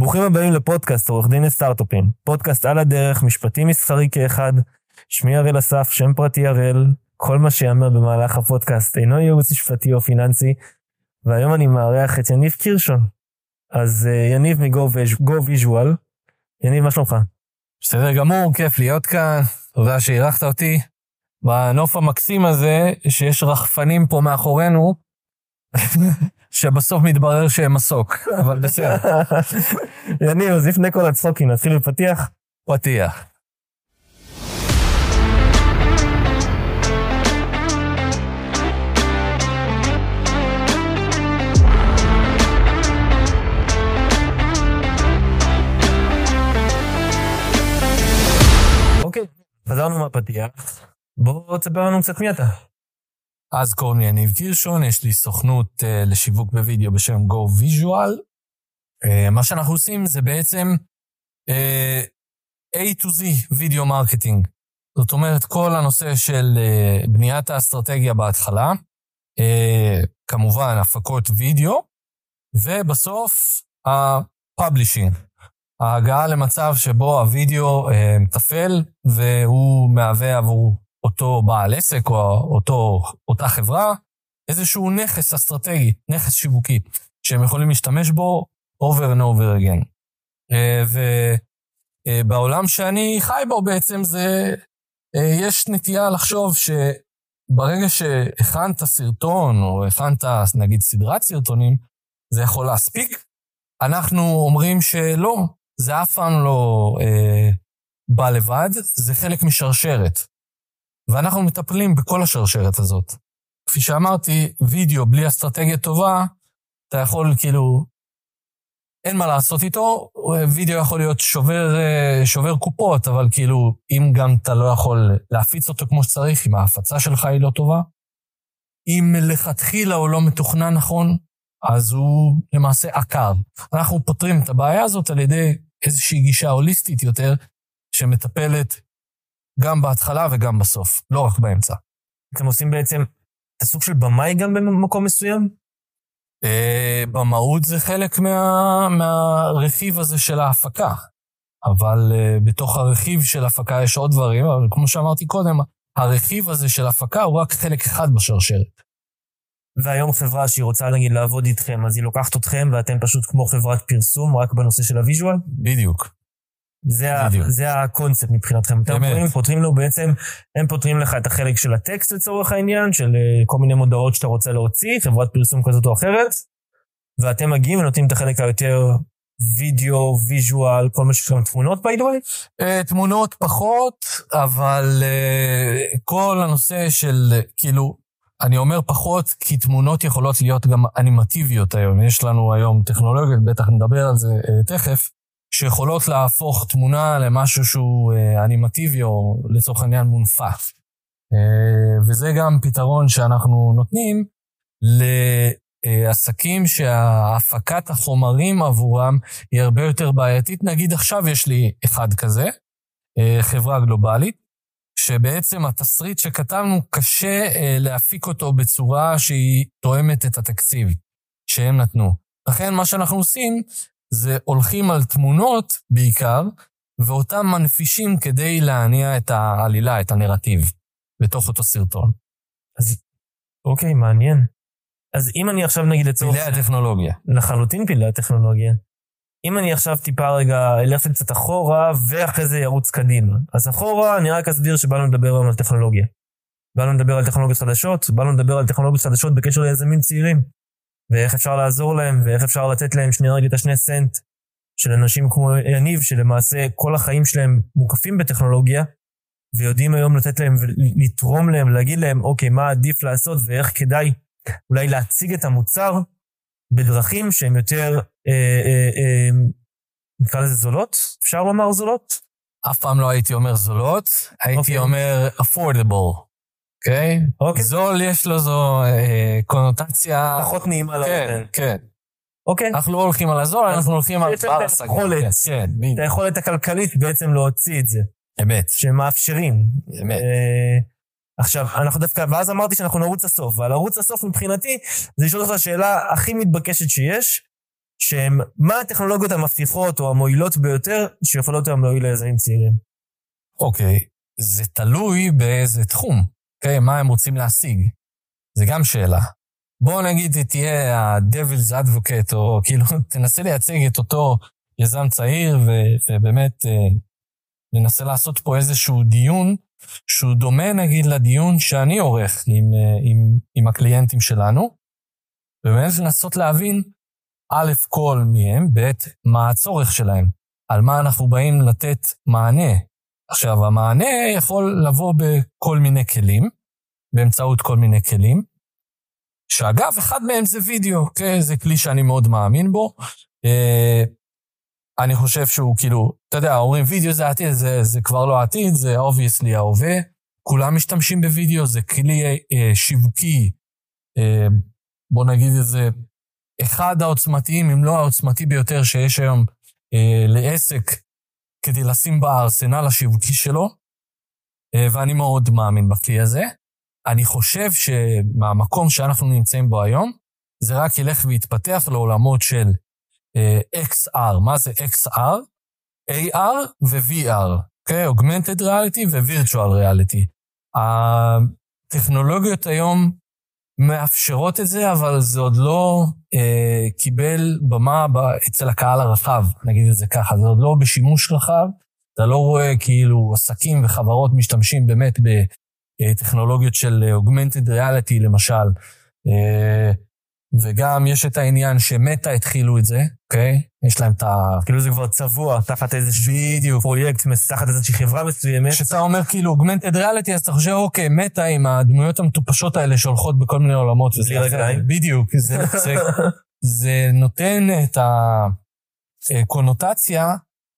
ברוכים הבאים לפודקאסט עורך דין לסטארט-אפים. פודקאסט על הדרך, משפטי מסחרי כאחד. שמי הראל אסף, שם פרטי הראל. כל מה שיאמר במהלך הפודקאסט אינו ייעוץ משפטי או פיננסי. והיום אני מארח את יניב קירשון. אז אה, יניב Visual. יניב, מה שלומך? בסדר גמור, כיף להיות כאן. תודה שאירחת אותי. בנוף המקסים הזה, שיש רחפנים פה מאחורינו, שבסוף מתברר שהם מסוק, אבל בסדר. יניב, אז לפני כל הצחוקים, נתחיל בפתיח? פתיח. אוקיי, חזרנו מהפתיח. בוא תספר לנו קצת מי אתה. אז קוראים לי יניב קירשון, יש לי סוכנות אה, לשיווק בווידאו בשם Go Visual. אה, מה שאנחנו עושים זה בעצם אה, A to Z video marketing. זאת אומרת, כל הנושא של בניית האסטרטגיה בהתחלה, כמובן הפקות וידאו, ובסוף ה publishing. ההגעה למצב שבו הוידאו מתפעל והוא מהווה עבור אותו בעל עסק או אותו, אותה חברה, איזשהו נכס אסטרטגי, נכס שיווקי, שהם יכולים להשתמש בו over and over again. אה, ובעולם שאני חי בו בעצם זה, אה, יש נטייה לחשוב שברגע שהכנת סרטון, או הכנת נגיד סדרת סרטונים, זה יכול להספיק. אנחנו אומרים שלא, זה אף פעם לא אה, בא לבד, זה חלק משרשרת. ואנחנו מטפלים בכל השרשרת הזאת. כפי שאמרתי, וידאו בלי אסטרטגיה טובה, אתה יכול כאילו, אין מה לעשות איתו, וידאו יכול להיות שובר, אה, שובר קופות, אבל כאילו, אם גם אתה לא יכול להפיץ אותו כמו שצריך, אם ההפצה שלך היא לא טובה, אם מלכתחילה הוא לא מתוכנן נכון, אז הוא למעשה עקר. אנחנו פותרים את הבעיה הזאת על ידי איזושהי גישה הוליסטית יותר, שמטפלת גם בהתחלה וגם בסוף, לא רק באמצע. אתם עושים בעצם את הסוג של במאי גם במקום מסוים? אה, במהות זה חלק מה, מהרכיב הזה של ההפקה, אבל אה, בתוך הרכיב של הפקה יש עוד דברים, אבל כמו שאמרתי קודם, הרכיב הזה של הפקה הוא רק חלק אחד בשרשרת. והיום חברה שהיא רוצה נגיד לעבוד איתכם, אז היא לוקחת אתכם ואתם פשוט כמו חברת פרסום, רק בנושא של ה visual? בדיוק. זה, ה, זה הקונספט מבחינתכם. אתם פותרים, פותרים לו בעצם, הם פותרים לך את החלק של הטקסט לצורך העניין, של אה, כל מיני מודעות שאתה רוצה להוציא, חברת פרסום כזאת או אחרת, ואתם מגיעים ונותנים את החלק היותר וידאו, visual, כל מה שקשור תמונות by the way? אה, תמונות פחות, אבל אה, כל הנושא של, כאילו, אני אומר פחות, כי תמונות יכולות להיות גם אנימטיביות היום. יש לנו היום טכנולוגיות, בטח נדבר על זה תכף. שיכולות להפוך תמונה למשהו שהוא אה, אנימטיבי או לצורך העניין מונפף. אה, וזה גם פתרון שאנחנו נותנים לעסקים שהפקת החומרים עבורם היא הרבה יותר בעייתית. נגיד עכשיו יש לי אחד כזה, אה, חברה גלובלית, שבעצם התסריט שכתבנו, קשה להפיק אותו בצורה שהיא תואמת את התקציב שהם נתנו. לכן מה שאנחנו עושים, זה הולכים על תמונות בעיקר, ואותם מנפישים כדי להניע את העלילה, את הנרטיב, בתוך אותו סרטון. אז אוקיי, מעניין. אז אם אני עכשיו נגיד לצורך... פילי הטכנולוגיה. לחלוטין פילי הטכנולוגיה. אם אני עכשיו טיפה רגע אלך קצת אחורה, ואחרי זה ירוץ קדימה. אז אחורה, אני רק אסביר שבאנו לדבר היום על טכנולוגיה. באנו לדבר על טכנולוגיות חדשות, באנו לדבר על טכנולוגיות חדשות בקשר ליזמים צעירים. ואיך אפשר לעזור להם, ואיך אפשר לתת להם שנייה רגע את השני סנט של אנשים כמו יניב, שלמעשה כל החיים שלהם מוקפים בטכנולוגיה, ויודעים היום לתת להם ולתרום להם, להגיד להם, אוקיי, מה עדיף לעשות ואיך כדאי אולי להציג את המוצר בדרכים שהן יותר, אה, אה, אה, נקרא לזה זולות? אפשר לומר זולות? אף פעם לא הייתי אומר זולות, הייתי okay. אוקיי. אומר affordable. אוקיי? אוקיי. זול יש לו זו אה, קונוטציה... פחות נעימה לאוזן. כן, כן. אוקיי. אנחנו לא הולכים על הזול, אנחנו הולכים על בר השגה. יכולת. כן, בדיוק. את היכולת הכלכלית בעצם להוציא את זה. אמת. שמאפשרים. אמת. אה, עכשיו, אנחנו דווקא, ואז אמרתי שאנחנו נרוץ לסוף, ועל ערוץ הסוף מבחינתי, זה לשאול אותך השאלה הכי מתבקשת שיש, שהם מה הטכנולוגיות המבטיחות או המועילות ביותר שיכולות היום להועיל ליזמים צעירים. אוקיי, זה תלוי באיזה תחום, אוקיי? מה הם רוצים להשיג. זה גם שאלה. בוא נגיד תהיה ה-Devil's Advocate, או כאילו תנסה לייצג את אותו יזם צעיר, ו- ובאמת אה, ננסה לעשות פה איזשהו דיון שהוא דומה נגיד לדיון שאני עורך עם, אה, עם, עם הקליינטים שלנו, ובאמת לנסות להבין א', כל מי הם, ב', מה הצורך שלהם, על מה אנחנו באים לתת מענה. עכשיו, המענה יכול לבוא בכל מיני כלים, באמצעות כל מיני כלים, שאגב, אחד מהם זה וידאו, אוקיי? זה כלי שאני מאוד מאמין בו. אה, אני חושב שהוא כאילו, אתה יודע, אומרים וידאו זה העתיד, זה, זה כבר לא העתיד, זה obviously ההווה. כולם משתמשים בוידאו, זה כלי אה, שיווקי, אה, בוא נגיד את זה, אחד העוצמתיים, אם לא העוצמתי ביותר שיש היום אה, לעסק כדי לשים בארסנל השיווקי שלו, אה, ואני מאוד מאמין בכלי הזה. אני חושב שמהמקום שאנחנו נמצאים בו היום, זה רק ילך ויתפתח לעולמות של אה, XR. מה זה XR? AR ו-VR, אוקיי? Okay? Augmented Reality ו-Virtual Reality. הטכנולוגיות היום מאפשרות את זה, אבל זה עוד לא אה, קיבל במה ב, אצל הקהל הרחב, נגיד את זה ככה. זה עוד לא בשימוש רחב. אתה לא רואה כאילו עסקים וחברות משתמשים באמת בטכנולוגיות של Augmented Reality למשל. אה, וגם יש את העניין שמטה התחילו את זה, אוקיי? יש להם את ה... כאילו זה כבר צבוע תחת איזשהו בדיוק. פרויקט, תחת איזושהי חברה מסוימת. כשאתה אומר כאילו אוגמנטד ריאליטי, אז אתה חושב, אוקיי, מטה עם הדמויות המטופשות האלה שהולכות בכל מיני עולמות. בלי רגליים. בדיוק. זה, זה, זה נותן את הקונוטציה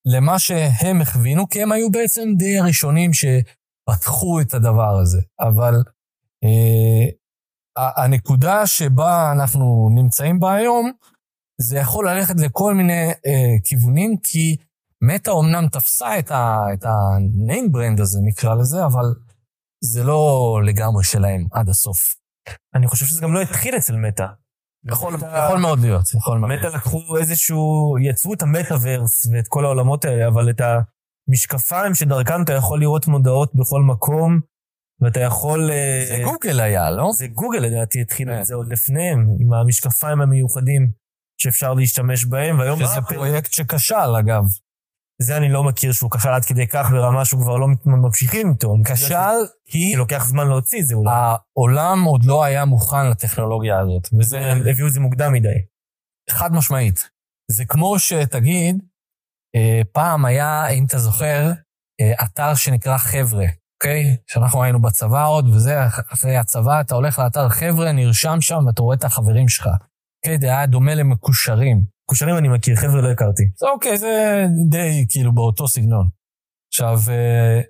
למה שהם הכווינו, כי הם היו בעצם די הראשונים שפתחו את הדבר הזה. אבל אה, הנקודה שבה אנחנו נמצאים בה היום, זה יכול ללכת לכל מיני אה, כיוונים, כי מטא אמנם תפסה את ה-name brand הזה, נקרא לזה, אבל זה לא לגמרי שלהם עד הסוף. אני חושב שזה גם לא התחיל אצל מטא. יכול, יכול מאוד להיות, יכול מאוד. מטא לקחו איזשהו, יצרו את המטאוורס ואת כל העולמות האלה, אבל את המשקפיים שדרכם אתה יכול לראות מודעות בכל מקום, ואתה יכול... אה, זה גוגל היה, לא? זה גוגל לדעתי התחיל את כן. זה עוד לפניהם, עם המשקפיים המיוחדים שאפשר להשתמש בהם, והיום... שזה אפל... פרויקט שכשל, אגב. זה אני לא מכיר שהוא כשל עד כדי כך ברמה שהוא כבר לא ממשיכים איתו. כשל כי... כי לוקח זמן להוציא את זה אולי. העולם עוד לא היה מוכן לטכנולוגיה הזאת. וזה... הם הביאו את זה מוקדם מדי. חד משמעית. זה כמו שתגיד, אה, פעם היה, אם אתה זוכר, אה, אתר שנקרא חבר'ה. אוקיי? כשאנחנו היינו בצבא עוד, וזה, אחרי הצבא אתה הולך לאתר חבר'ה, נרשם שם ואתה רואה את החברים שלך. אוקיי? זה היה דומה למקושרים. מקושרים אני מכיר, חבר'ה לא הכרתי. אוקיי, זה די כאילו באותו סגנון. עכשיו, אה,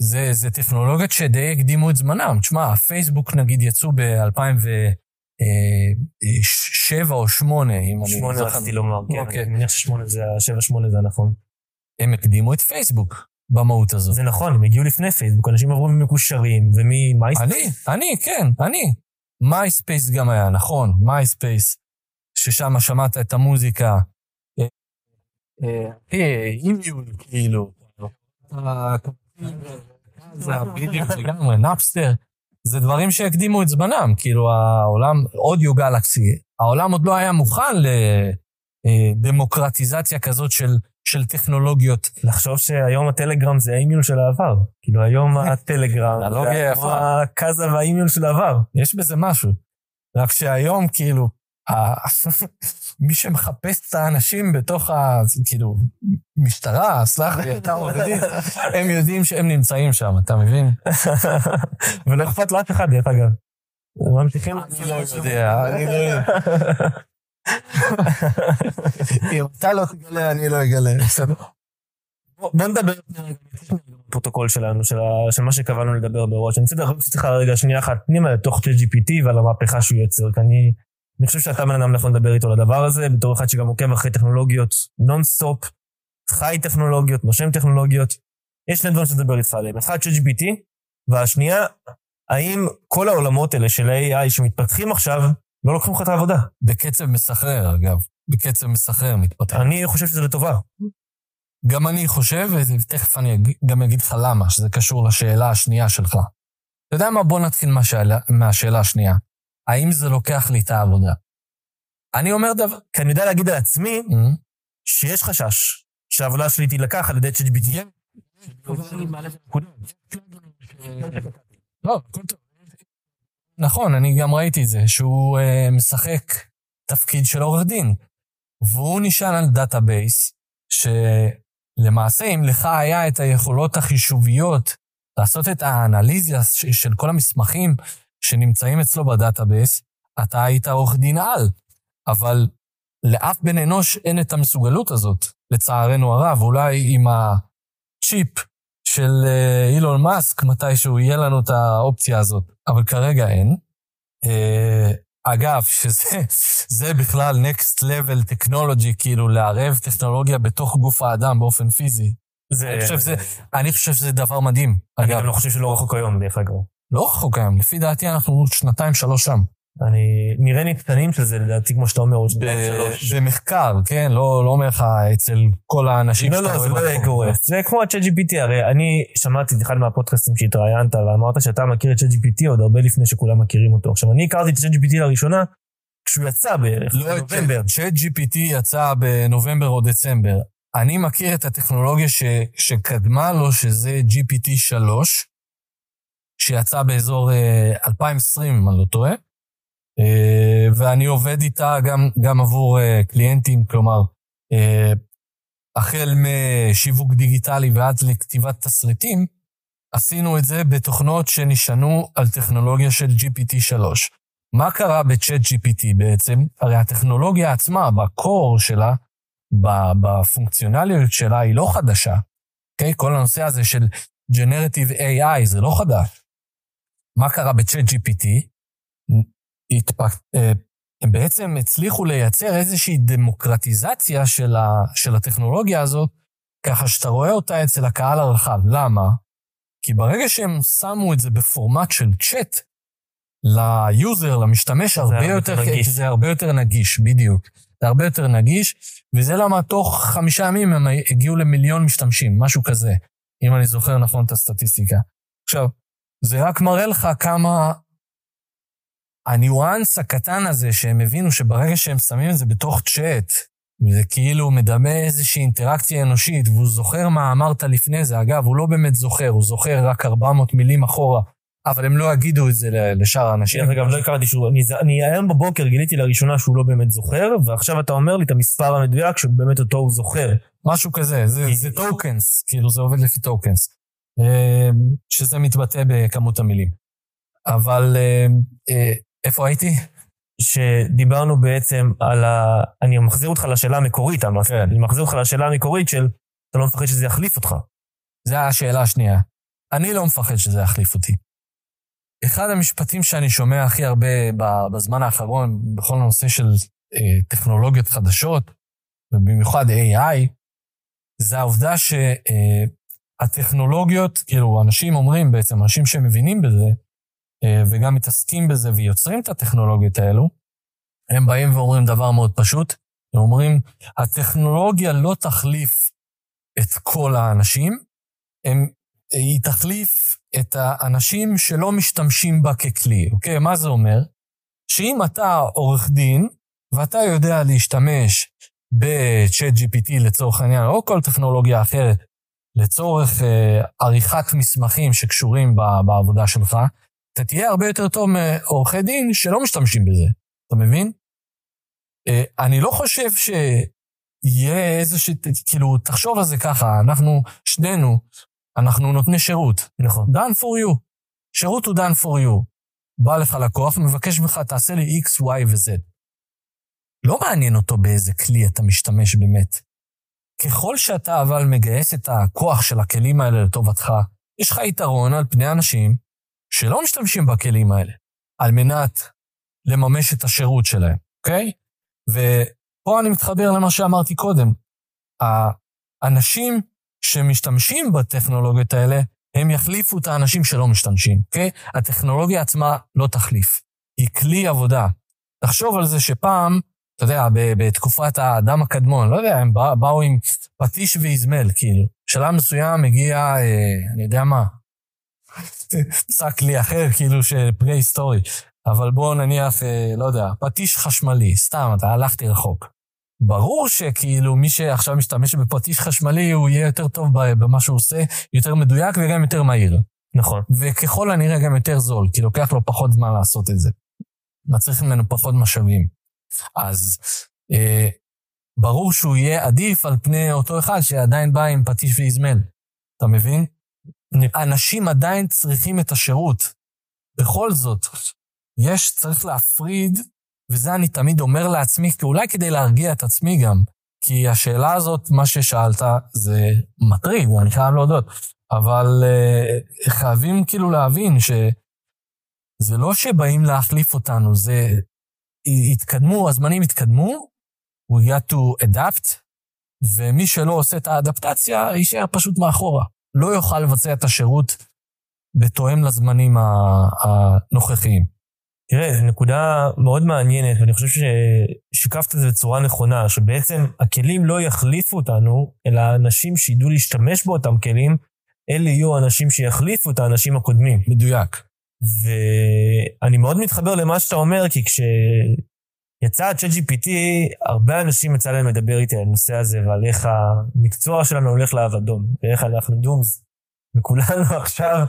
זה, זה טכנולוגיות שדי הקדימו את זמנם. תשמע, פייסבוק נגיד יצאו ב-2007 או 2008, אם אני... 8 רציתי לומר, כן, אוקיי. אני מניח ש-7-8 זה הנכון. הם הקדימו את פייסבוק. במהות הזאת. זה נכון, הם הגיעו לפני פייסבוק, אנשים עברו ממקושרים ומ MySpace. אני, אני, כן, אני. MySpace גם היה, נכון, MySpace, ששם שמעת את המוזיקה. אה, אימיון, כאילו. זה בדיוק לגמרי, Napster. זה דברים שהקדימו את זמנם, כאילו העולם, Audiogalaxy, העולם עוד לא היה מוכן לדמוקרטיזציה כזאת של של טכנולוגיות. לחשוב שהיום הטלגרם זה ה eMule של העבר. כאילו היום הטלגרם זה כמו ה Kazaa וה eMule של העבר. יש בזה משהו. רק שהיום כאילו, מי שמחפש את האנשים בתוך ה... כאילו, משטרה, סלח לי, אתה עורך דין, הם יודעים שהם נמצאים שם, אתה מבין? ולא אכפת לאף אחד, דרך אגב. ממשיכים? אני לא יודע, אני לא יודע. אם אתה לא תגלה, אני לא אגלה. בוא נדבר בפרוטוקול שלנו, של, מה שקבענו לדבר בראש. אני רוצה לדבר איתך רגע שנייה אחת פנימה לתוך ChatGPT ועל המהפכה שהוא יוצר, כי אני, חושב שאתה בן אדם נכון לדבר איתו על הדבר הזה, בתור אחד שגם עוקב אחרי טכנולוגיות נונסטופ, חי טכנולוגיות, נושם טכנולוגיות. יש שני דברים שתדבר איתך עליהם. אחד, ChatGPT, והשנייה, האם כל העולמות האלה של AI שמתפתחים עכשיו, לא לוקחים לך את העבודה. בקצב מסחרר, אגב. בקצב מסחרר מתפתח. אני חושב שזה לטובה. גם אני חושב, ותכף אני גם אגיד לך למה, שזה קשור לשאלה השנייה שלך. אתה יודע מה? בוא נתחיל מהשאלה, מהשאלה השנייה. האם זה לוקח לי את העבודה? אני אומר דבר... כי אני יודע להגיד על עצמי Mm-hmm. שיש חשש שהעבודה שלי תילקח על ידי ChatGPT. לא, הכל טוב. נכון, אני גם ראיתי את זה, שהוא uh, משחק תפקיד של עורך דין. והוא נשען על database, שלמעשה, אם לך היה את היכולות החישוביות לעשות את האנליזה ש- של כל המסמכים שנמצאים אצלו ב database, אתה היית עורך דין על. אבל לאף בן אנוש אין את המסוגלות הזאת, לצערנו הרב. אולי עם הצ'יפ של אה, אילון מאסק, מתישהו יהיה לנו את האופציה הזאת, אבל כרגע אין. אה, אגב, שזה זה בכלל next level technology, כאילו לערב טכנולוגיה בתוך גוף האדם באופן פיזי. זה... אני חושב שזה, אני חושב שזה דבר מדהים. אני אגב, גם לא חושב שלא רחוק היום, דרך אגב. לא רחוק היום, לפי דעתי אנחנו שנתיים, שלוש שם. אני... נראה לי קטנים של זה, לדעתי, כמו שאתה אומר, עוד שנתיים, שלוש. במחקר, כן? לא לא אומר לך אצל כל האנשים לא, לא, זה לא ברחוב. יהיה גורף. זה כמו ה-ChatGPT, הרי אני שמעתי את אחד מהפודקאסטים שהתראיינת ואמרת שאתה מכיר את ChatGPT עוד הרבה לפני שכולם מכירים אותו. עכשיו, אני הכרתי את ChatGPT לראשונה כשהוא יצא בערך, לא, בנובמבר. צ'אט GPT יצא בנובמבר או דצמבר. אני מכיר את הטכנולוגיה ש, שקדמה לו, שזה GPT 3, שיצא באזור אה, 2020, אם אני לא טועה, אה, ואני עובד איתה גם, גם עבור אה, קליינטים, כלומר, אה, החל משיווק דיגיטלי ועד לכתיבת תסריטים, עשינו את זה בתוכנות שנשענו על טכנולוגיה של GPT 3. מה קרה בצ'אט GPT בעצם? הרי הטכנולוגיה עצמה, בקור שלה, בפונקציונליות שלה, היא לא חדשה. אוקיי? כל הנושא הזה של Generative AI זה לא חדש. מה קרה בצ'אט GPT? התפ... אה, הם בעצם הצליחו לייצר איזושהי דמוקרטיזציה של, ה... של הטכנולוגיה הזאת, ככה שאתה רואה אותה אצל הקהל הרחב. למה? כי ברגע שהם שמו את זה בפורמט של צ'אט, ל user, למשתמש, הרבה הרבה יותר, יותר נגיש. זה הרבה יותר נגיש, בדיוק. זה הרבה יותר נגיש, וזה למה תוך חמישה ימים הם הגיעו למיליון משתמשים, משהו כזה, אם אני זוכר נכון את הסטטיסטיקה. עכשיו, זה רק מראה לך כמה הניואנס הקטן הזה שהם הבינו שברגע שהם שמים את זה בתוך צ'אט, זה כאילו מדמה איזושהי אינטראקציה אנושית, והוא זוכר מה אמרת לפני זה. אגב, הוא לא באמת זוכר, הוא זוכר רק 400 מילים אחורה, אבל הם לא יגידו את זה לשאר האנשים. דרך אגב, לא הכרתי שהוא... אני, אני היום בבוקר גיליתי לראשונה שהוא לא באמת זוכר, ועכשיו אתה אומר לי את המספר המדויק שבאמת אותו הוא זוכר. משהו כזה, זה, זה tokens, כאילו זה עובד לפי tokens, אה, שזה מתבטא בכמות המילים. אבל אה, אה, איפה הייתי? שדיברנו בעצם על ה... אני מחזיר אותך לשאלה המקורית, אני כן. אני מחזיר אותך לשאלה המקורית של אתה לא מפחד שזה יחליף אותך. זו השאלה השנייה. אני לא מפחד שזה יחליף אותי. אחד המשפטים שאני שומע הכי הרבה בזמן האחרון, בכל הנושא של אה, טכנולוגיות חדשות, ובמיוחד AI, זה העובדה שהטכנולוגיות, כאילו, אנשים אומרים בעצם, אנשים שמבינים בזה, אה, וגם מתעסקים בזה ויוצרים את הטכנולוגיות האלו, הם באים ואומרים דבר מאוד פשוט, הם אומרים, הטכנולוגיה לא תחליף את כל האנשים, הם, היא תחליף את האנשים שלא משתמשים בה ככלי, אוקיי? מה זה אומר? שאם אתה עורך דין, ואתה יודע להשתמש ב-chat GPT לצורך העניין, או כל טכנולוגיה אחרת, לצורך אה, עריכת מסמכים שקשורים ב- בעבודה שלך, אתה תהיה הרבה יותר טוב מעורכי דין שלא משתמשים בזה, אתה מבין? אה, אני לא חושב שיהיה איזושהי, כאילו, תחשוב על זה ככה, אנחנו, שנינו, אנחנו נותני שירות. נכון. done for you. שירות הוא done for you. בא לך לקוח, מבקש ממך, תעשה לי X, Y ו-Z. לא מעניין אותו באיזה כלי אתה משתמש באמת. ככל שאתה אבל מגייס את הכוח של הכלים האלה לטובתך, יש לך יתרון על פני אנשים שלא משתמשים בכלים האלה, על מנת לממש את השירות שלהם, אוקיי? ופה אני מתחבר למה שאמרתי קודם. האנשים שמשתמשים בטכנולוגיות האלה, הם יחליפו את האנשים שלא משתמשים, אוקיי? הטכנולוגיה עצמה לא תחליף. היא כלי עבודה. תחשוב על זה שפעם אתה יודע, בתקופת האדם הקדמון, לא יודע, הם באו עם פטיש ואיזמל, כאילו. בשלב מסוים הגיע, אה, אני יודע מה, שק לי אחר, כאילו, של פרה-היסטורי. אבל בואו נניח, אה, לא יודע, פטיש חשמלי, סתם, אתה הלכתי רחוק. ברור שכאילו מי שעכשיו משתמש בפטיש חשמלי, הוא יהיה יותר טוב במה שהוא עושה, יותר מדויק וגם יותר מהיר. נכון. וככל הנראה גם יותר זול, כי לוקח לו פחות זמן לעשות את זה. מצריך ממנו פחות משאבים. אז אה, ברור שהוא יהיה עדיף על פני אותו אחד שעדיין בא עם פטיש ואיזמל. אתה מבין? אנשים עדיין צריכים את השירות. בכל זאת, יש, צריך להפריד, וזה אני תמיד אומר לעצמי, אולי כדי להרגיע את עצמי גם, כי השאלה הזאת, מה ששאלת, זה מטריד, אני חייב להודות. אבל uh, חייבים כאילו להבין שזה לא שבאים להחליף אותנו, זה התקדמו, הזמנים התקדמו, we got to adapt, ומי שלא עושה את האדפטציה, יישאר פשוט מאחורה. לא יוכל לבצע את השירות בתואם לזמנים הנוכחיים. תראה, זו נקודה מאוד מעניינת, ואני חושב ששיקפת את זה בצורה נכונה, שבעצם הכלים לא יחליפו אותנו, אלא אנשים שידעו להשתמש באותם כלים, אלה יהיו האנשים שיחליפו את האנשים הקודמים. מדויק. ואני מאוד מתחבר למה שאתה אומר, כי כשיצא ה-ChatGPT, הרבה אנשים יצא להם לדבר איתי על הנושא הזה ועל איך המקצוע שלנו הולך לאבדון, ואיך אנחנו דומס. וכולנו עכשיו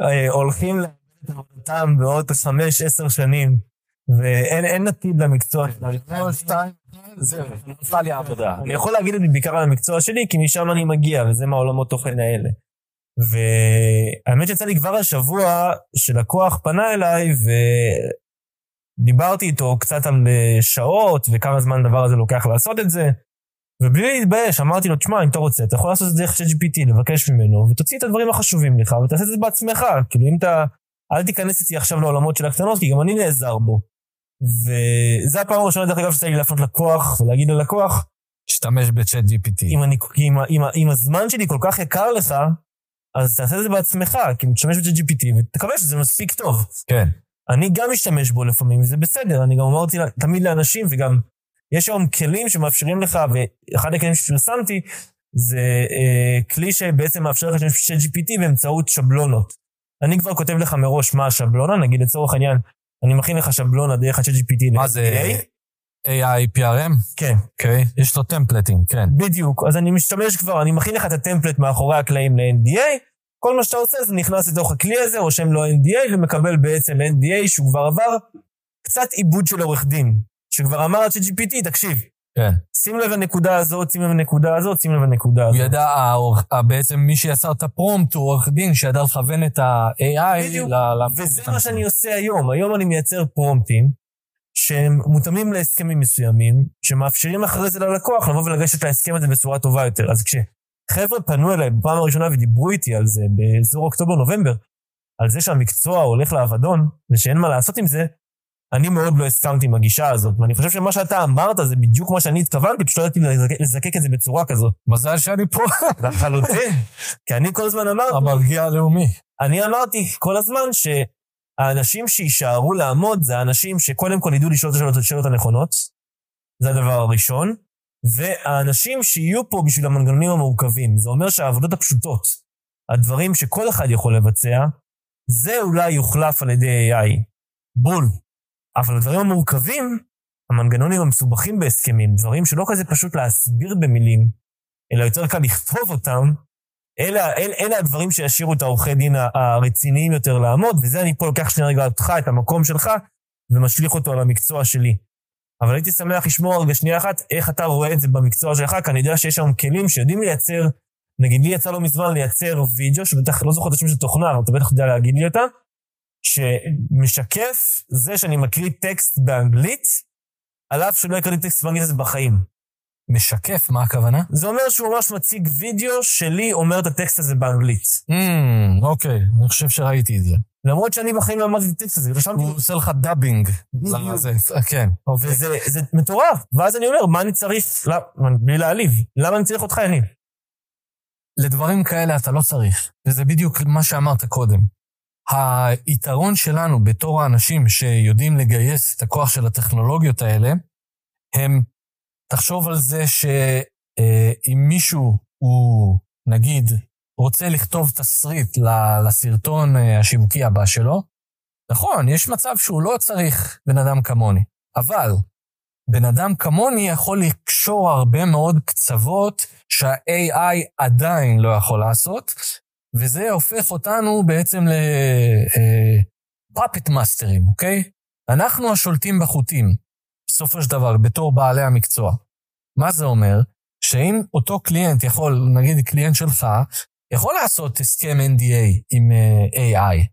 אה, הולכים את עבודתם בעוד חמש, עשר שנים, ואין עתיד למקצוע שלנו. זהו, נפלה לי העבודה. אני יכול להגיד את זה בעיקר על המקצוע שלי, כי משם אני מגיע, וזה מהעולמות תוכן האלה. והאמת שיצא לי כבר השבוע שלקוח פנה אליי ודיברתי איתו קצת על אה, שעות וכמה זמן הדבר הזה לוקח לעשות את זה. ובלי להתבייש, אמרתי לו, תשמע, אם אתה רוצה, אתה יכול לעשות את זה דרך ChatGPT, לבקש ממנו, ותוציא את הדברים החשובים לך, ותעשה את זה בעצמך. כאילו, אם אתה... אל תיכנס איתי עכשיו לעולמות של הקטנות, כי גם אני נעזר בו. וזה הפעם הראשונה, דרך אגב, שיצא לי להפנות לקוח ולהגיד ללקוח, תשתמש בצ'אט GPT. אם, אני, אם, אם, אם הזמן שלי כל כך יקר לך, אז תעשה את זה בעצמך, כי תשתמש ב-GPT ותקווה שזה מספיק טוב. כן. אני גם משתמש בו לפעמים, וזה בסדר, אני גם אמרתי תמיד לאנשים, וגם יש היום כלים שמאפשרים לך, ואחד הכלים שפרסמתי, זה אה, כלי שבעצם מאפשר לך להשתמש ב-GPT באמצעות שבלונות. אני כבר כותב לך מראש מה השבלונה, נגיד לצורך העניין, אני מכין לך שבלונה דרך ה-ChatGPT. מה זה? AI PRM? כן. אוקיי, okay. יש לו טמפלטים, כן. בדיוק, אז אני משתמש כבר, אני מכין לך את הטמפלט מאחורי הקלעים ל-NDA, כל מה שאתה עושה זה נכנס לתוך הכלי הזה, רושם לו NDA ומקבל בעצם NDA שהוא כבר עבר קצת עיבוד של עורך דין, שכבר אמר עד ש-GPT, תקשיב. כן. שים לב לנקודה הזאת, שים לב לנקודה הזאת, שים לב לנקודה הזאת. הוא ידע, בעצם מי שיצר את הפרומפט הוא עורך דין שידע לכוון את ה-AI. בדיוק, וזה מה שאני עושה היום. היום אני מייצר פרומפטים שהם מותאמים להסכמים מסוימים, שמאפשרים אחרי זה ללקוח לבוא ולגשת להסכם הזה בצורה טובה יותר. אז כשחבר'ה פנו אליי בפעם הראשונה ודיברו איתי על זה באזור אוקטובר-נובמבר, על זה שהמקצוע הולך לאבדון, ושאין מה לעשות עם זה, אני מאוד לא הסכמתי עם הגישה הזאת, ואני חושב שמה שאתה אמרת זה בדיוק מה שאני התכוונתי, פשוט לא ידעתי לזקק את זה בצורה כזאת. מזל שאני פה. לחלוטין. כי אני כל הזמן אמרתי... המרגיע הלאומי. אני אמרתי כל הזמן ש... האנשים שיישארו לעמוד זה האנשים שקודם כל ידעו לשאול את השאלות הנכונות, זה הדבר הראשון, והאנשים שיהיו פה בשביל המנגנונים המורכבים. זה אומר שהעבודות הפשוטות, הדברים שכל אחד יכול לבצע, זה אולי יוחלף על ידי AI. בול. אבל הדברים המורכבים, המנגנונים המסובכים בהסכמים, דברים שלא כזה פשוט להסביר במילים, אלא יותר קל לכתוב אותם, אלה, אלה, אלה הדברים שישאירו את העורכי דין הרציניים יותר לעמוד, וזה אני פה לוקח שנייה רגע אותך, את המקום שלך, ומשליך אותו על המקצוע שלי. אבל הייתי שמח לשמוע רגע שנייה אחת איך אתה רואה את זה במקצוע שלך, כי אני יודע שיש שם כלים שיודעים לייצר, נגיד לי יצא לא מזמן לייצר וידאו, שבטח לא זוכר את השם של תוכנה, אבל אתה בטח יודע להגיד לי אותה, שמשקף זה שאני מקריא טקסט באנגלית, על אף שלא הקראתי טקסט באנגלית בחיים. משקף, מה הכוונה? זה אומר שהוא ממש מציג וידאו שלי אומר את הטקסט הזה באנגלית. אוקיי, אני חושב שראיתי את זה. למרות שאני בחיים לא אמרתי את הטקסט הזה, רשמתי... הוא עושה לך dubbing. כן. אוקיי. וזה מטורף. ואז אני אומר, מה אני צריך, בלי להעליב, למה אני צריך אותך, יניב? לדברים כאלה אתה לא צריך, וזה בדיוק מה שאמרת קודם. היתרון שלנו בתור האנשים שיודעים לגייס את הכוח של הטכנולוגיות האלה, הם, תחשוב על זה שאם מישהו הוא, נגיד, רוצה לכתוב תסריט לסרטון השיווקי הבא שלו, נכון, יש מצב שהוא לא צריך בן אדם כמוני, אבל בן אדם כמוני יכול לקשור הרבה מאוד קצוות שה-AI עדיין לא יכול לעשות, וזה הופך אותנו בעצם מאסטרים, אה, אוקיי? אנחנו השולטים בחוטים, בסופו של דבר, בתור בעלי המקצוע. מה זה אומר? שאם אותו client יכול, נגיד client שלך, יכול לעשות הסכם NDA עם uh, אה, AI,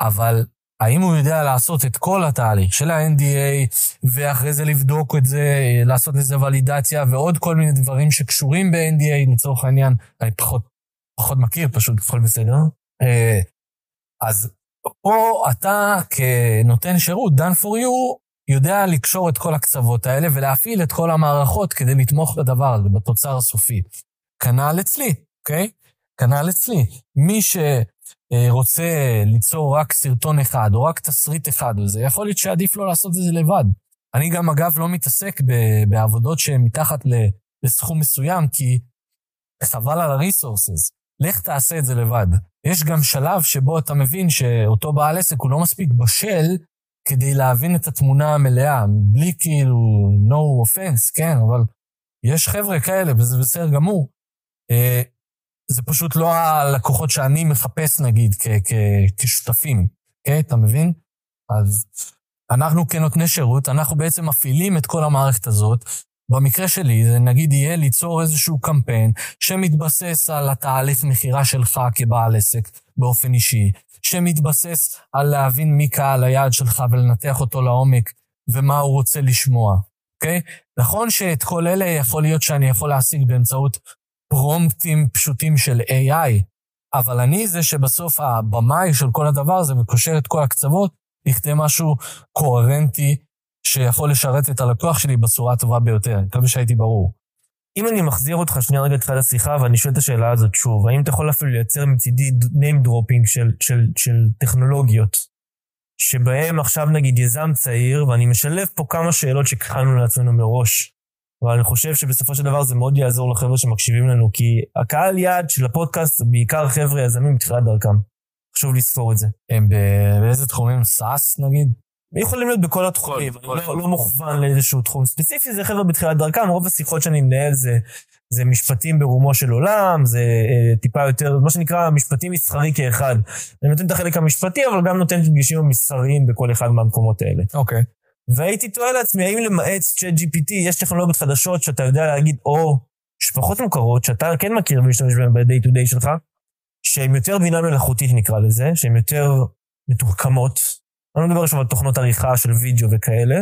אבל האם הוא יודע לעשות את כל התהליך של ה-NDA, ואחרי זה לבדוק את זה, לעשות לזה ולידציה, ועוד כל מיני דברים שקשורים ב-NDA, לצורך העניין, אני פחות, פחות מכיר, פשוט הכל בסדר. אה, אז פה אתה כנותן שירות, done for you, יודע לקשור את כל הקצוות האלה ולהפעיל את כל המערכות כדי לתמוך בדבר הזה, בתוצר הסופי. כנ"ל אצלי, אוקיי? כנ"ל אצלי. מי ש... אה, רוצה ליצור רק סרטון אחד, או רק תסריט אחד לזה, יכול להיות שעדיף לו לעשות את זה לבד. אני גם, אגב, לא מתעסק בעבודות שהן מתחת לסכום מסוים, כי חבל על הריסורסס. לך תעשה את זה לבד. יש גם שלב שבו אתה מבין שאותו בעל עסק הוא לא מספיק בשל כדי להבין את התמונה המלאה, בלי כאילו no offense, כן, אבל יש חבר'ה כאלה, וזה בסדר גמור. אה, זה פשוט לא הלקוחות שאני מחפש, נגיד, כ- כ- כשותפים, אוקיי? אתה מבין? אז אנחנו כנותני שירות, אנחנו בעצם מפעילים את כל המערכת הזאת. במקרה שלי, זה נגיד יהיה ליצור איזשהו קמפיין שמתבסס על התהליך מכירה שלך כבעל עסק באופן אישי, שמתבסס על להבין מי קהל היעד שלך ולנתח אותו לעומק ומה הוא רוצה לשמוע, אוקיי? נכון שאת כל אלה יכול להיות שאני יכול להשיג באמצעות פרומפטים פשוטים של AI, אבל אני זה שבסוף הבמאי של כל הדבר הזה וקושר את כל הקצוות, יכתב משהו קוהרנטי שיכול לשרת את הלקוח שלי בצורה הטובה ביותר. מקווה שהייתי ברור. אם אני מחזיר אותך שנייה רגע לתחילת השיחה ואני שואל את השאלה הזאת שוב, האם אתה יכול אפילו לייצר מצידי name dropping של, של, של טכנולוגיות, שבהם עכשיו נגיד יזם צעיר, ואני משלב פה כמה שאלות שקראנו לעצמנו מראש, אבל אני חושב שבסופו של דבר זה מאוד יעזור לחבר'ה שמקשיבים לנו, כי הקהל יעד של הפודקאסט זה בעיקר חבר'ה יזמים בתחילת דרכם. חשוב לזכור את זה. הם באיזה תחומים? סאס נגיד? יכולים להיות בכל התחומים, אני לא, לא מוכוון לאיזשהו תחום ספציפי, זה חבר'ה בתחילת דרכם, רוב השיחות שאני מנהל זה, זה משפטים ברומו של עולם, זה אה, טיפה יותר, מה שנקרא משפטים מסחרי כאחד. אני נותן את החלק המשפטי, אבל גם נותן את הדגשים המסחריים בכל אחד מהמקומות האלה. אוקיי. Okay. והייתי תוהה לעצמי, האם למעט צ'אט GPT יש טכנולוגיות חדשות שאתה יודע להגיד, או שפחות מוכרות, שאתה כן מכיר ומשתמש בהן ב-day to day שלך, שהן יותר בינה מלאכותית נקרא לזה, שהן יותר מתוחכמות. אני לא מדבר עכשיו על תוכנות עריכה של וידאו וכאלה.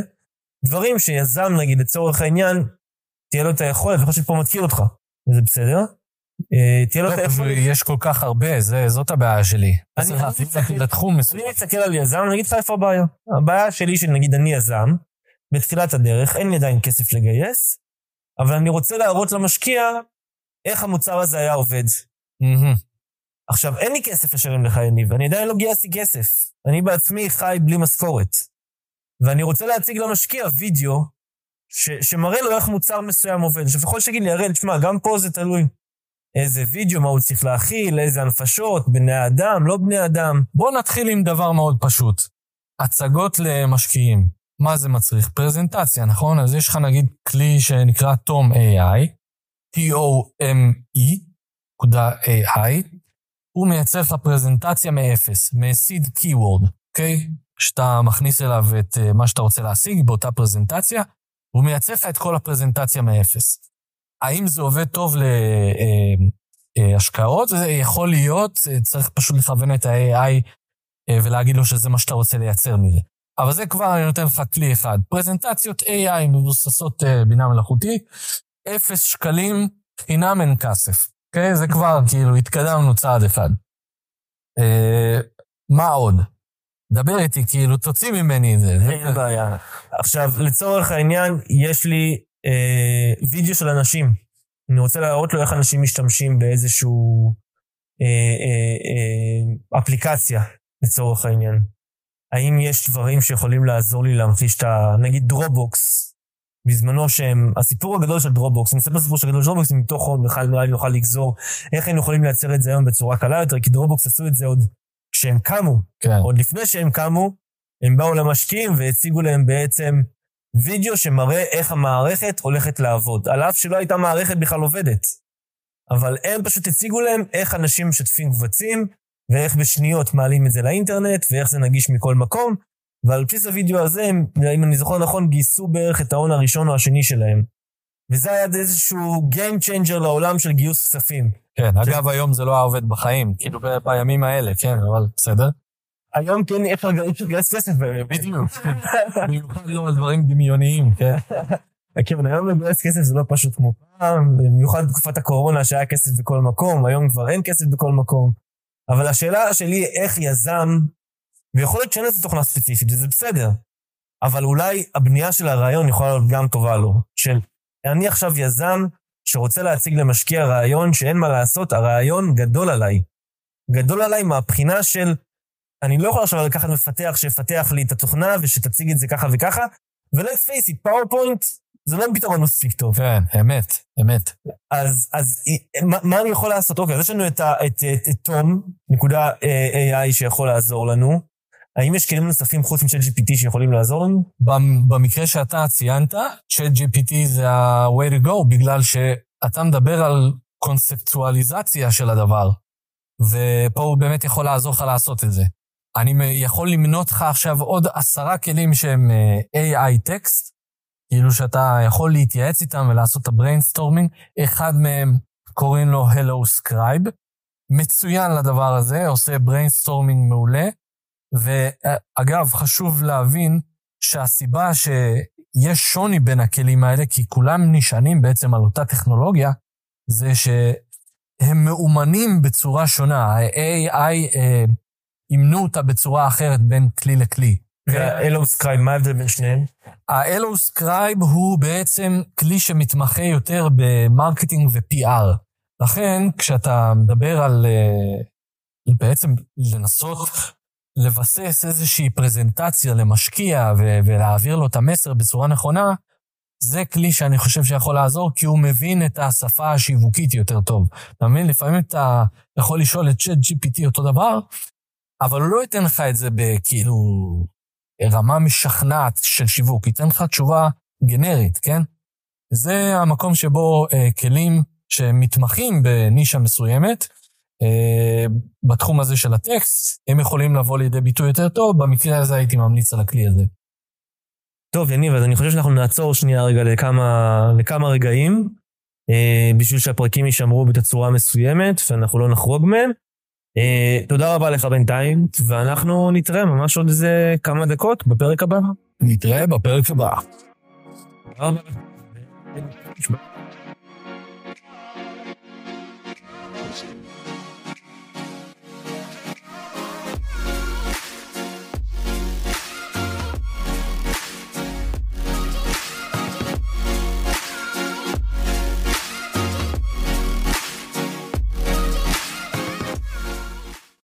דברים שיזם, נגיד, לצורך העניין, תהיה לו את היכולת, אני חושב שפה מכיר אותך, וזה בסדר. אה, תהיה לו את היכולת. יש כל כך הרבה, זאת הבעיה שלי. אני מסתכל על יזם, אני אגיד לך איפה הבעיה. הבעיה שלי, שנגיד אני יזם, בתחילת הדרך, אין לי עדיין כסף לגייס, אבל אני רוצה להראות למשקיע איך המוצר הזה היה עובד. עכשיו, אין לי כסף לשלם לך, יניב, אני עדיין לא גייסתי כסף. אני בעצמי חי בלי משכורת. ואני רוצה להציג למשקיע וידאו ש- שמראה לו איך מוצר מסוים עובד. עכשיו, יכול שתגיד לי, הראל, תשמע, גם פה זה תלוי. איזה וידאו, מה הוא צריך להכיל, איזה הנפשות, בני אדם, לא בני אדם. בואו נתחיל עם דבר מאוד פשוט. הצגות למשקיעים. מה זה מצריך? פרזנטציה, נכון? אז יש לך נגיד כלי שנקרא תום AI, T-O-M-E.ai, הוא מייצר לך פרזנטציה מאפס, מסיד קיוורד, אוקיי? שאתה מכניס אליו את אה, מה שאתה רוצה להשיג באותה פרזנטציה, הוא מייצר לך את כל הפרזנטציה מאפס. האם זה עובד טוב להשקעות? זה יכול להיות, צריך פשוט לכוון את ה-AI אה, ולהגיד לו שזה מה שאתה רוצה לייצר מזה. אבל זה כבר אני נותן לך כלי אחד. פרזנטציות AI מבוססות אה, בינה מלאכותית, אפס שקלים, חינם אין כסף. אוקיי? זה כבר, כאילו, התקדמנו צעד אחד. אה, מה עוד? דבר איתי, כאילו, תוציא ממני את זה. אין בעיה. עכשיו, לצורך העניין, יש לי אה, וידאו של אנשים. אני רוצה להראות לו איך אנשים משתמשים באיזשהו אה, אה, אה, אפליקציה, לצורך העניין. האם יש דברים שיכולים לעזור לי להמחיש את ה... נגיד דרופבוקס. בזמנו שהם, הסיפור הגדול של דרופבוקס, אני מספר סיפור של גדול של דרופבוקס, מתוכו בכלל נראה לי נוכל לגזור איך היינו יכולים לייצר את זה היום בצורה קלה יותר, כי דרופבוקס עשו את זה עוד כשהם קמו, כן. עוד לפני שהם קמו, הם באו למשקיעים והציגו להם בעצם וידאו שמראה איך המערכת הולכת לעבוד, על אף שלא הייתה מערכת בכלל עובדת. אבל הם פשוט הציגו להם איך אנשים משתפים קבצים, ואיך בשניות מעלים את זה לאינטרנט, ואיך זה נגיש מכל מקום, ועל בסיס הוידאו הזה, הם, אם אני זוכר נכון, גייסו בערך את ההון הראשון או השני שלהם. וזה היה איזשהו Game Changer לעולם של גיוס כספים. כן, אגב, היום זה לא היה עובד בחיים, כאילו ב- בימים האלה, כן, אבל בסדר. היום כן אי אפשר לגייס כסף באמת. בדיוק. במיוחד לא על דברים דמיוניים, כן. כן, היום לגייס כסף זה לא פשוט כמו פעם, במיוחד בתקופת הקורונה שהיה כסף בכל מקום, היום כבר אין כסף בכל מקום. אבל השאלה שלי איך יזם, ויכול להיות שאין לזה תוכנה ספציפית, וזה בסדר, אבל אולי הבנייה של הרעיון יכולה להיות גם טובה לו. של אני עכשיו יזם שרוצה להציג למשקיע רעיון שאין מה לעשות, הרעיון גדול עליי. גדול עליי מהבחינה של, אני לא יכול עכשיו לקחת מפתח שיפתח לי את התוכנה ושתציג את זה ככה וככה, ו-let's face it, PowerPoint זה לא פתרון מספיק טוב. כן, אמת, אמת. אז, אז מה, מה אני יכול לעשות? אוקיי, אז יש לנו את, ה, את, את, את תום, נקודה אה, AI שיכול לעזור לנו. האם יש כלים נוספים חוץ מ GPT שיכולים לעזור לנו? במ- במקרה שאתה ציינת, ChatGPT זה ה-way to go, בגלל שאתה מדבר על קונספטואליזציה של הדבר, ופה הוא באמת יכול לעזור לך לעשות את זה. אני יכול למנות לך עכשיו עוד עשרה כלים שהם אה, AI text, כאילו שאתה יכול להתייעץ איתם ולעשות את ה brainstorming. אחד מהם קוראים לו Hello Scribe, מצוין לדבר הזה, עושה brainstorming מעולה. ואגב, חשוב להבין שהסיבה שיש שוני בין הכלים האלה, כי כולם נשענים בעצם על אותה טכנולוגיה, זה שהם מאומנים בצורה שונה. ה-AI אה, אימנו אותה בצורה אחרת בין כלי לכלי. ו Hello Scribe, מה ההבדל בין שניהם? ה-Hello Scribe הוא בעצם כלי שמתמחה יותר ב marketing ו-PR. לכן, כשאתה מדבר על אה, בעצם לנסות לבסס איזושהי פרזנטציה למשקיע ו- ולהעביר לו את המסר בצורה נכונה, זה כלי שאני חושב שיכול לעזור, כי הוא מבין את השפה השיווקית יותר טוב. אתה מבין? לפעמים אתה יכול לשאול את צ'אט GPT אותו דבר, אבל הוא לא ייתן לך את זה בכאילו רמה משכנעת של שיווק, ייתן לך תשובה גנרית, כן? זה המקום שבו אה, כלים שמתמחים בנישה מסוימת, בתחום הזה של הטקסט, הם יכולים לבוא לידי ביטוי יותר טוב, במקרה הזה הייתי ממליץ על הכלי הזה. טוב, יניב, אז אני חושב שאנחנו נעצור שנייה רגע לכמה, לכמה רגעים, אה, בשביל שהפרקים יישמרו בתצורה מסוימת, ואנחנו לא נחרוג מהם. אה, תודה רבה לך בינתיים, ואנחנו נתראה ממש עוד איזה כמה דקות בפרק הבא. נתראה בפרק הבא. תודה רבה.